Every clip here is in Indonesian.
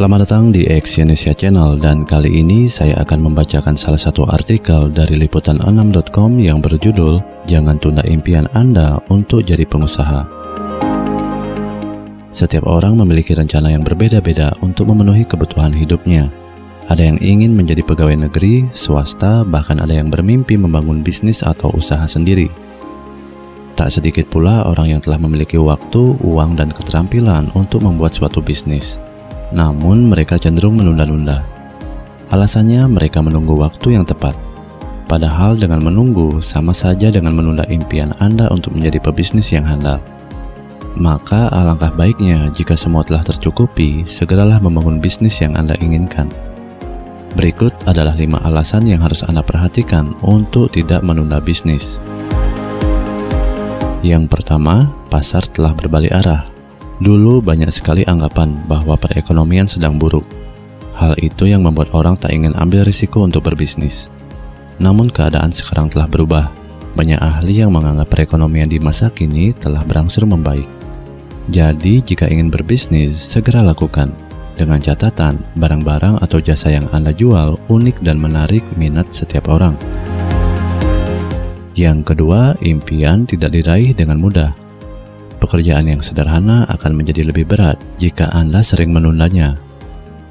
Selamat datang di Exyonesia Channel dan kali ini saya akan membacakan salah satu artikel dari liputan6.com yang berjudul Jangan tunda impian Anda untuk jadi pengusaha. Setiap orang memiliki rencana yang berbeda-beda untuk memenuhi kebutuhan hidupnya. Ada yang ingin menjadi pegawai negeri, swasta, bahkan ada yang bermimpi membangun bisnis atau usaha sendiri. Tak sedikit pula orang yang telah memiliki waktu, uang, dan keterampilan untuk membuat suatu bisnis namun mereka cenderung menunda-nunda. Alasannya mereka menunggu waktu yang tepat. Padahal dengan menunggu sama saja dengan menunda impian Anda untuk menjadi pebisnis yang handal. Maka alangkah baiknya jika semua telah tercukupi, segeralah membangun bisnis yang Anda inginkan. Berikut adalah lima alasan yang harus Anda perhatikan untuk tidak menunda bisnis. Yang pertama, pasar telah berbalik arah. Dulu banyak sekali anggapan bahwa perekonomian sedang buruk. Hal itu yang membuat orang tak ingin ambil risiko untuk berbisnis. Namun keadaan sekarang telah berubah. Banyak ahli yang menganggap perekonomian di masa kini telah berangsur membaik. Jadi jika ingin berbisnis, segera lakukan. Dengan catatan, barang-barang atau jasa yang Anda jual unik dan menarik minat setiap orang. Yang kedua, impian tidak diraih dengan mudah. Pekerjaan yang sederhana akan menjadi lebih berat jika Anda sering menundanya.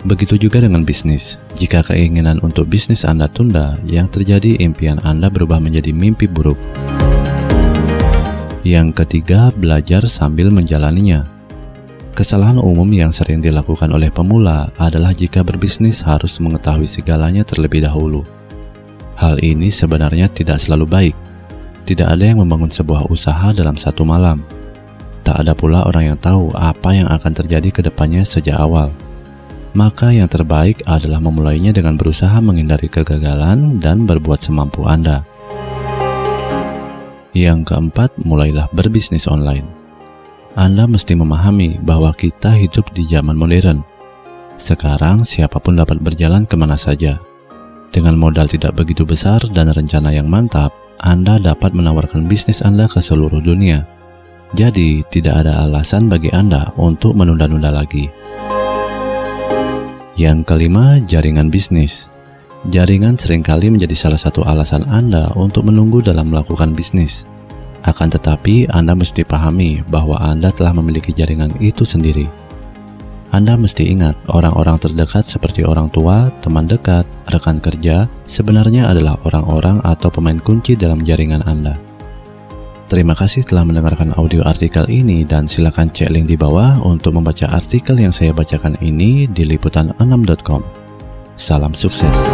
Begitu juga dengan bisnis. Jika keinginan untuk bisnis Anda tunda, yang terjadi impian Anda berubah menjadi mimpi buruk. Yang ketiga, belajar sambil menjalaninya. Kesalahan umum yang sering dilakukan oleh pemula adalah jika berbisnis harus mengetahui segalanya terlebih dahulu. Hal ini sebenarnya tidak selalu baik. Tidak ada yang membangun sebuah usaha dalam satu malam tak ada pula orang yang tahu apa yang akan terjadi ke depannya sejak awal. Maka yang terbaik adalah memulainya dengan berusaha menghindari kegagalan dan berbuat semampu Anda. Yang keempat, mulailah berbisnis online. Anda mesti memahami bahwa kita hidup di zaman modern. Sekarang siapa pun dapat berjalan ke mana saja. Dengan modal tidak begitu besar dan rencana yang mantap, Anda dapat menawarkan bisnis Anda ke seluruh dunia jadi, tidak ada alasan bagi Anda untuk menunda-nunda lagi. Yang kelima, jaringan bisnis. Jaringan sering kali menjadi salah satu alasan Anda untuk menunggu dalam melakukan bisnis. Akan tetapi, Anda mesti pahami bahwa Anda telah memiliki jaringan itu sendiri. Anda mesti ingat, orang-orang terdekat seperti orang tua, teman dekat, rekan kerja, sebenarnya adalah orang-orang atau pemain kunci dalam jaringan Anda. Terima kasih telah mendengarkan audio artikel ini dan silakan cek link di bawah untuk membaca artikel yang saya bacakan ini di liputan6.com. Salam sukses.